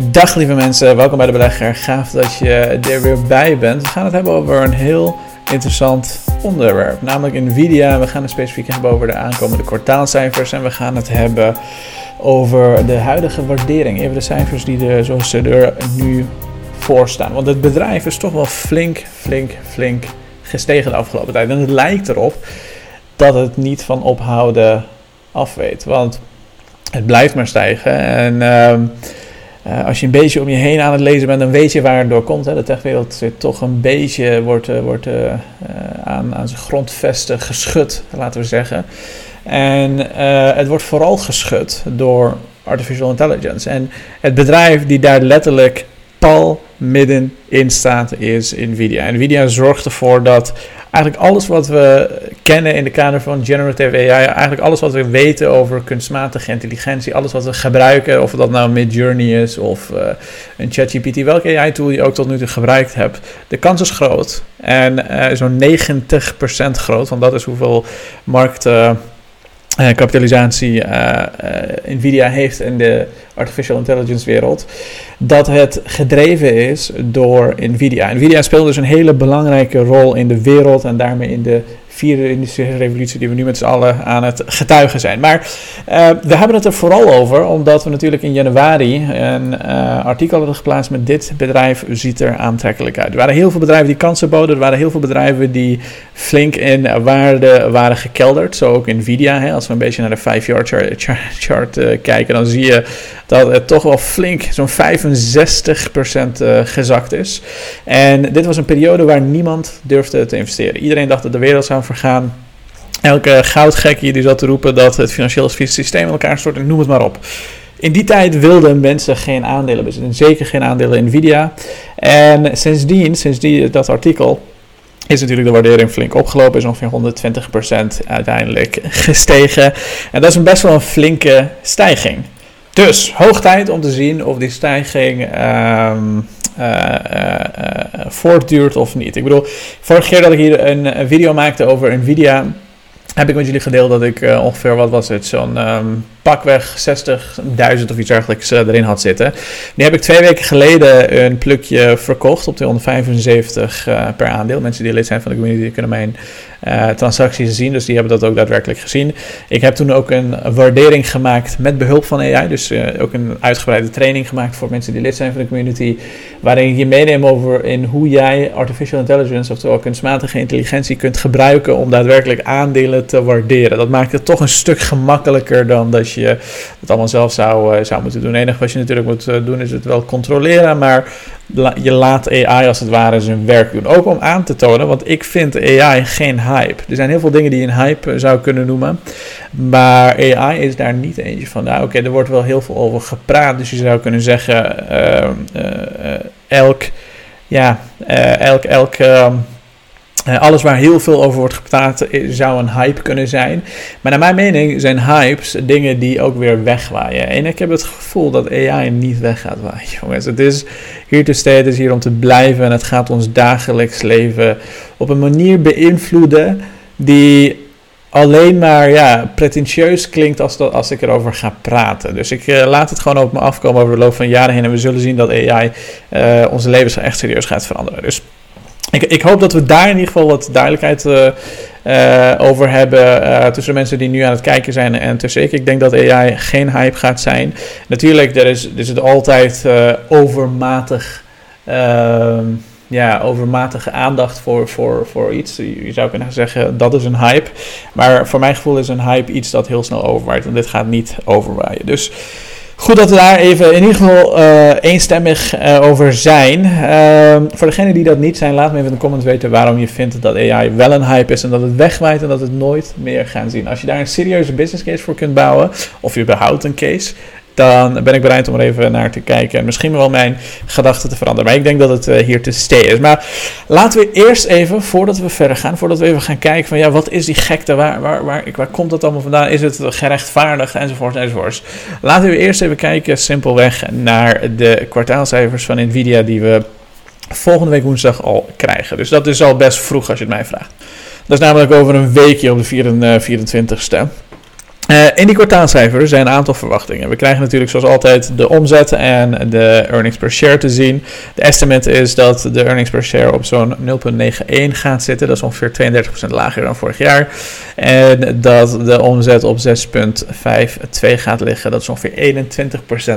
Dag lieve mensen, welkom bij de belegger. Gaaf dat je er weer bij bent. We gaan het hebben over een heel interessant onderwerp, namelijk Nvidia. We gaan het specifiek hebben over de aankomende kwartaalcijfers en we gaan het hebben over de huidige waardering. Even de cijfers die er, zoals ze nu voor staan. Want het bedrijf is toch wel flink, flink, flink gestegen de afgelopen tijd. En het lijkt erop dat het niet van ophouden afweet. Want het blijft maar stijgen. En uh, uh, als je een beetje om je heen aan het lezen bent, dan weet je waar het door komt. Hè. De techwereld zit toch een beetje wordt, uh, wordt, uh, aan, aan zijn grondvesten geschud, laten we zeggen. En het wordt vooral geschud door artificial intelligence. En het bedrijf die daar letterlijk pal middenin staat is Nvidia. Nvidia zorgt ervoor dat eigenlijk alles wat we kennen in de kader van generative AI, eigenlijk alles wat we weten over kunstmatige intelligentie, alles wat we gebruiken, of dat nou Midjourney is of uh, een ChatGPT, welke AI-tool je ook tot nu toe gebruikt hebt, de kans is groot. En uh, zo'n 90% groot, want dat is hoeveel markt. Kapitalisatie Nvidia heeft in de artificial intelligence wereld, dat het gedreven is door Nvidia. Nvidia speelt dus een hele belangrijke rol in de wereld en daarmee in de vierde industriële revolutie die we nu met z'n allen aan het getuigen zijn. Maar uh, we hebben het er vooral over, omdat we natuurlijk in januari een uh, artikel hadden geplaatst met dit bedrijf ziet er aantrekkelijk uit. Er waren heel veel bedrijven die kansen boden, er waren heel veel bedrijven die flink in waarde waren gekelderd, zo ook Nvidia. Hè. Als we een beetje naar de 5-yard chart, chart, uh, kijken, dan zie je dat het toch wel flink, zo'n 65% uh, gezakt is. En dit was een periode waar niemand durfde te investeren. Iedereen dacht dat de wereld zou vergaan. Elke goudgekkie die zat te roepen dat het financieel systeem in elkaar stort, noem het maar op. In die tijd wilden mensen geen aandelen bezitten, zeker geen aandelen in Nvidia. En sindsdien, sinds die, dat artikel, is natuurlijk de waardering flink opgelopen, is ongeveer 120% uiteindelijk gestegen. En dat is best wel een flinke stijging. Dus hoog tijd om te zien of die stijging um, uh, uh, voortduurt of niet. Ik bedoel, vorige keer dat ik hier een, video maakte over Nvidia, heb ik met jullie gedeeld dat ik ongeveer, wat was het, zo'n um, pakweg 60.000 of iets dergelijks uh, erin had zitten. Nu heb ik twee weken geleden een plukje verkocht op 275 uh, per aandeel. Mensen die lid zijn van de community kunnen mijn uh, transacties zien, dus die hebben dat ook daadwerkelijk gezien. Ik heb toen ook een waardering gemaakt met behulp van AI, dus ook een uitgebreide training gemaakt voor mensen die lid zijn van de community, waarin ik je meeneem over in hoe jij artificial intelligence, oftewel kunstmatige intelligentie, kunt gebruiken om daadwerkelijk aandelen te waarderen. Dat maakt het toch een stuk gemakkelijker dan dat je je het allemaal zelf zou, uh, zou moeten doen. Het enige wat je natuurlijk moet uh, doen is het wel controleren, maar je laat AI als het ware zijn werk doen. Ook om aan te tonen, want ik vind AI geen hype. Er zijn heel veel dingen die je een hype zou kunnen noemen, maar AI is daar niet eentje van. Oké, er wordt wel heel veel over gepraat, dus je zou kunnen zeggen, uh, elk, ja, elk, elk uh, alles waar heel veel over wordt gepraat zou een hype kunnen zijn. Maar naar mijn mening zijn hypes dingen die ook weer wegwaaien. En ik heb het gevoel dat AI niet weg gaat waaien, jongens. Het is hier te stay, het is hier om te blijven. En het gaat ons dagelijks leven op een manier beïnvloeden die alleen maar ja, pretentieus klinkt als, dat, als ik erover ga praten. Dus ik uh, laat het gewoon op me afkomen over de loop van jaren heen. En we zullen zien dat AI uh, onze levens echt serieus gaat veranderen. Dus ik, hoop dat we daar in ieder geval wat duidelijkheid uh, uh, over hebben uh, tussen mensen die nu aan het kijken zijn en tussen ik. Ik denk dat AI geen hype gaat zijn. Natuurlijk, er is, is het altijd overmatig, ehm, ja, overmatige aandacht voor, voor, voor iets. Je zou kunnen zeggen dat is een hype. Maar voor mijn gevoel is een hype iets dat heel snel overwaait. Want dit gaat niet overwaaien. Dus Goed dat we daar even in ieder geval uh, eenstemmig uh, over zijn. Uh, voor degenen die dat niet zijn, laat me even in de comments weten waarom je vindt dat AI wel een hype is en dat het wegwaait en dat het nooit meer gaan zien. Als je daar een serieuze business case voor kunt bouwen, of je behoudt een case, dan ben ik bereid om er even naar te kijken en misschien wel mijn gedachten te veranderen. Maar ik denk dat het uh, hier te stay is. Maar laten we eerst even, voordat we verder gaan, voordat we even gaan kijken van ja, wat is die gekte, waar, waar, waar, waar komt dat allemaal vandaan, is het gerechtvaardigd enzovoort enzovoort. Laten we eerst even kijken simpelweg naar de kwartaalcijfers van Nvidia die we volgende week woensdag al krijgen. Dus dat is al best vroeg als je het mij vraagt. Dat is namelijk over een weekje op de 24ste. Uh, in die kwartaalcijfers zijn een aantal verwachtingen. We krijgen natuurlijk zoals altijd de omzet en de earnings per share te zien. De estimate is dat de earnings per share op zo'n 0,91 gaat zitten. Dat is ongeveer 32% lager dan vorig jaar. En dat de omzet op 6,52 gaat liggen. Dat is ongeveer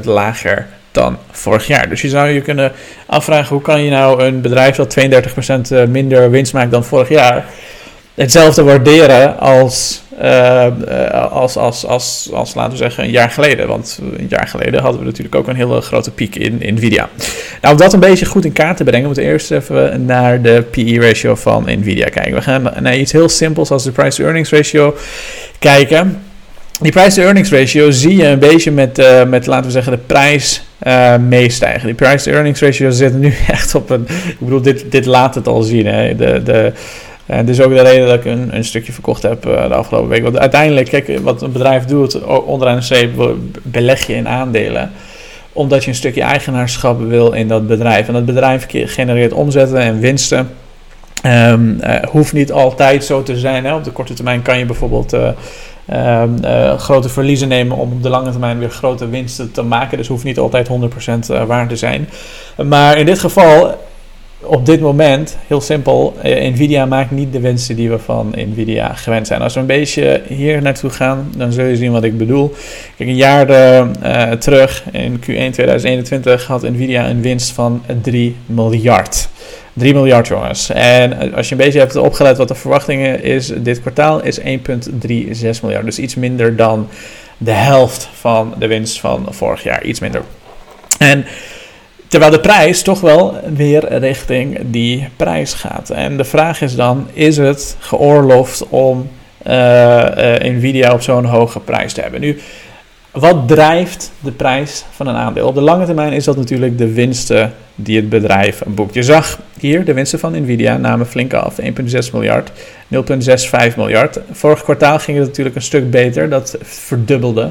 21% lager dan vorig jaar. Dus je zou je kunnen afvragen hoe kan je nou een bedrijf dat 32% minder winst maakt dan vorig jaar hetzelfde waarderen als, uh, als, als, als, als, laten we zeggen, een jaar geleden. Want een jaar geleden hadden we natuurlijk ook een hele grote piek in Nvidia. Nou, om dat een beetje goed in kaart te brengen, moeten we eerst even naar de PE-ratio van Nvidia kijken. We gaan naar iets heel simpels als de price-to-earnings ratio kijken. Die price-to-earnings ratio zie je een beetje met, uh, met laten we zeggen, de prijs meestijgen. Die price-to-earnings ratio zit nu echt op een. Ik bedoel, dit, dit laat het al zien. Hè. De, de, uh, dit is ook de reden dat ik een, een stukje verkocht heb uh, de afgelopen week. Want uiteindelijk, kijk, wat een bedrijf doet, onderaan de streep beleg je in aandelen omdat je een stukje eigenaarschap wil in dat bedrijf. En dat bedrijf genereert omzetten en winsten. Um, uh, hoeft niet altijd zo te zijn. Hè. Op de korte termijn kan je bijvoorbeeld uh, grote verliezen nemen om op de lange termijn weer grote winsten te maken. Dus hoeft niet altijd 100% waar te zijn. Maar in dit geval op dit moment, heel simpel, eh, Nvidia maakt niet de winsten die we van Nvidia gewend zijn. Als we een beetje hier naartoe gaan, dan zul je zien wat ik bedoel. Kijk, een jaar uh, terug, in Q1 2021, had Nvidia een winst van 3 miljard. 3 miljard jongens. En als je een beetje hebt opgelet wat de verwachtingen is dit kwartaal, is 1,36 miljard. Dus iets minder dan de helft van de winst van vorig jaar. Iets minder. En Terwijl de prijs toch wel weer richting die prijs gaat. En de vraag is dan: is het geoorloofd om uh, uh, Nvidia op zo'n hoge prijs te hebben? Nu, wat drijft de prijs van een aandeel? Op de lange termijn is dat natuurlijk de winsten die het bedrijf boekt. Je zag hier de winsten van Nvidia namen flink af: 1,6 miljard, 0,65 miljard. Vorig kwartaal ging het natuurlijk een stuk beter, dat verdubbelde.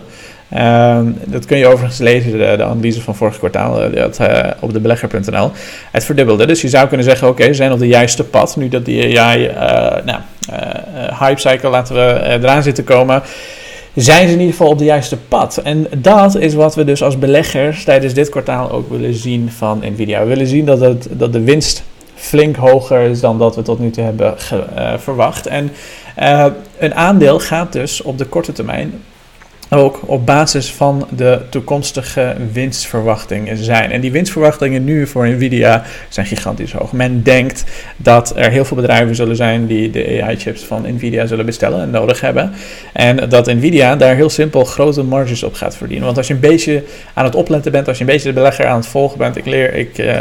Um, dat kun je overigens lezen, de, de analyse van vorig kwartaal uh, dat, uh, op de belegger.nl. Het verdubbelde. Dus je zou kunnen zeggen: oké, ze zijn op de juiste pad. Nu dat die AI uh, nou, hype cycle laten we eraan zitten komen. Zijn ze in ieder geval op de juiste pad? En dat is wat we dus als beleggers tijdens dit kwartaal ook willen zien van Nvidia. We willen zien dat, het, dat de winst flink hoger is dan dat we tot nu toe hebben verwacht. En een aandeel gaat dus op de korte termijn ook op basis van de toekomstige winstverwachtingen zijn. En die winstverwachtingen nu voor Nvidia zijn gigantisch hoog. Men denkt dat er heel veel bedrijven zullen zijn die de AI-chips van Nvidia zullen bestellen en nodig hebben. En dat Nvidia daar heel simpel grote marges op gaat verdienen. Want als je een beetje aan het opletten bent, als je een beetje de belegger aan het volgen bent, ik leer, ik uh,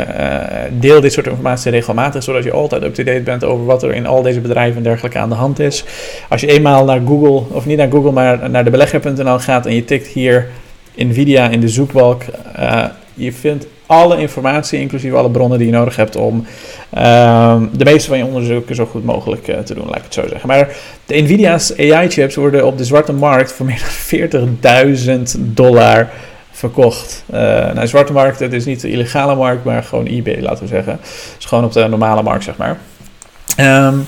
deel dit soort informatie regelmatig, zodat je altijd up-to-date bent over wat er in al deze bedrijven en dergelijke aan de hand is. Als je eenmaal naar Google, of niet naar Google, maar naar de belegger.nl gaat en je tikt hier Nvidia in de zoekbalk, uh, je vindt alle informatie, inclusief alle bronnen die je nodig hebt om uh, de meeste van je onderzoeken zo goed mogelijk uh, te doen, laat ik het zo zeggen. Maar de Nvidia's AI-chips worden op de zwarte markt voor meer dan 40.000 dollar verkocht. Uh, nou, zwarte markt, het is niet de illegale markt, maar gewoon eBay, laten we zeggen. Het is gewoon op de normale markt, zeg maar. Um,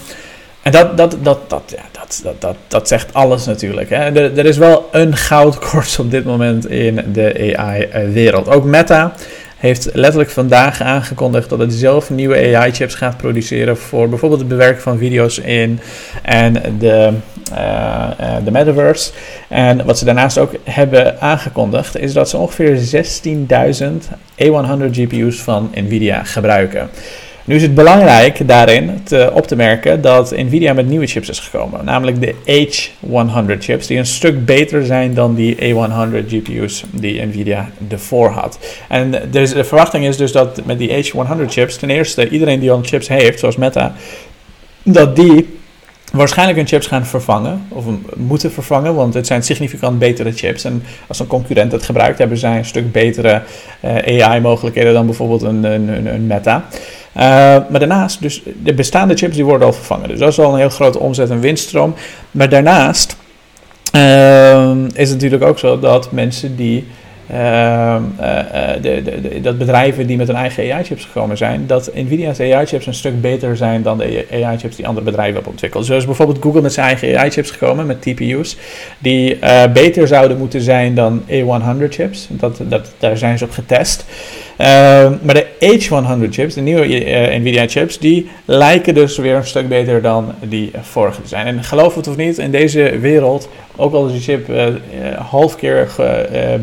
en dat, dat, dat, dat, ja, dat, dat, dat, zegt alles natuurlijk. Hè. Er, er is wel een goudkorts op dit moment in de AI-wereld. Ook Meta heeft letterlijk vandaag aangekondigd dat het zelf nieuwe AI-chips gaat produceren voor bijvoorbeeld het bewerken van video's in en de, uh, de metaverse. En wat ze daarnaast ook hebben aangekondigd is dat ze ongeveer 16.000 A100 GPU's van Nvidia gebruiken. Nu is het belangrijk daarin te, op te merken dat Nvidia met nieuwe chips is gekomen. Namelijk de H100 chips, die een stuk beter zijn dan die A100 GPU's die Nvidia ervoor had. En de verwachting is dus dat met die H100 chips, ten eerste iedereen die al chips heeft, zoals Meta, dat die waarschijnlijk hun chips gaan vervangen, of moeten vervangen, want het zijn significant betere chips. En als een concurrent het gebruikt, hebben zij een stuk betere uh, AI-mogelijkheden dan bijvoorbeeld een, een, een Meta. Uh, maar daarnaast, dus de bestaande chips die worden al vervangen. Dus dat is al een heel grote omzet- en winststroom. Maar daarnaast uh, is het natuurlijk ook zo dat mensen die Ehm, eh, eh, de, de, dat bedrijven die met hun eigen AI-chips gekomen zijn, dat Nvidia's AI-chips een stuk beter zijn dan de AI-chips die andere bedrijven hebben ontwikkeld. Zoals bijvoorbeeld Google met zijn eigen AI-chips gekomen, met TPU's, die uh, beter zouden moeten zijn dan A100-chips. Dat, dat, daar zijn ze op getest. Ehm, maar de H100 chips, de nieuwe Nvidia chips, die lijken dus weer een stuk beter dan die vorige zijn. En geloof het of niet, in deze wereld, ook al is die chip uh, half keer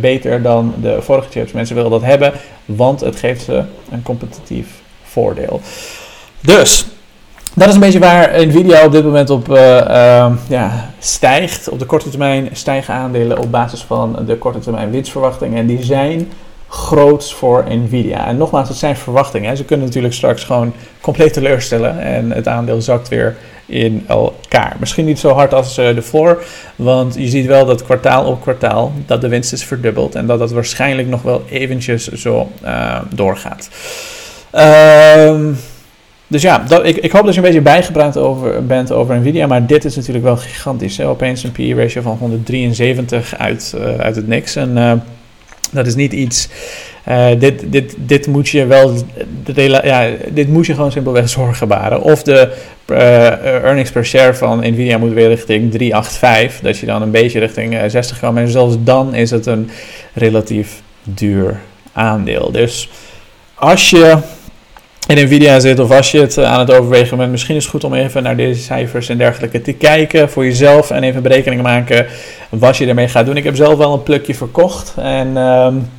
beter dan de vorige chips. Mensen willen dat hebben, want het geeft ze een competitief voordeel. Dus, dat is een beetje waar Nvidia op dit moment op uh, ja, stijgt. Op de korte termijn stijgen aandelen op basis van de korte termijn winstverwachtingen. En die zijn groots voor Nvidia. En nogmaals, het zijn verwachtingen. Ze kunnen natuurlijk straks gewoon compleet teleurstellen en het aandeel zakt weer in elkaar. Misschien niet zo hard als uh, de voor, want je ziet wel dat kwartaal op kwartaal dat de winst is verdubbeld en dat dat waarschijnlijk nog wel eventjes zo uh, doorgaat. Ehm, dus ja, dat, ik, ik hoop dat je een beetje bijgepraat over, bent over Nvidia, maar dit is natuurlijk wel gigantisch. Hè? Opeens een PE-ratio van 173 uit, uh, uit het niks. En dat is niet iets. Uh, dit, dit, dit moet je wel. Ja, dit moet je gewoon simpelweg zorgen baren. Of de uh, earnings per share van Nvidia moet weer richting 385. Dat je dan een beetje richting uh, 60 kan. Maar zelfs dan is het een relatief duur aandeel. Dus als je in Nvidia zit of als je het aan het overwegen bent, misschien is het goed om even naar deze cijfers en dergelijke te kijken voor jezelf en even berekeningen maken wat je ermee gaat doen. Ik heb zelf wel een plukje verkocht en um,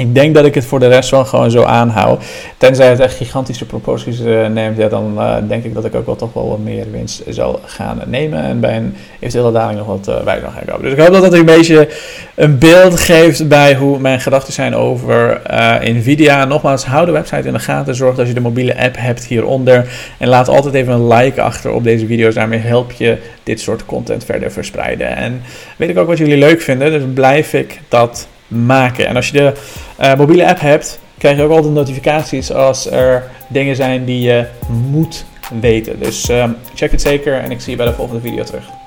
ik denk dat ik het voor de rest wel gewoon zo aanhoud. Tenzij het echt gigantische proporties uh, neemt, ja, dan uh, denk ik dat ik ook wel toch wel wat meer winst zal gaan nemen. En bij een eventuele daling nog wat uh, bij gaan kopen. Dus ik hoop dat dat een beetje een beeld geeft bij hoe mijn gedachten zijn over Nvidia. Nogmaals, hou de website in de gaten. Zorg dat je de mobiele app hebt hieronder. En laat altijd even een like achter op deze video's. Daarmee help je dit soort content verder verspreiden. En weet ik ook wat jullie leuk vinden, dus blijf ik dat maken. En als je de uh, mobiele app hebt, krijg je ook altijd notificaties als er dingen zijn die je moet weten. Dus uh, check het zeker en ik zie je bij de volgende video terug.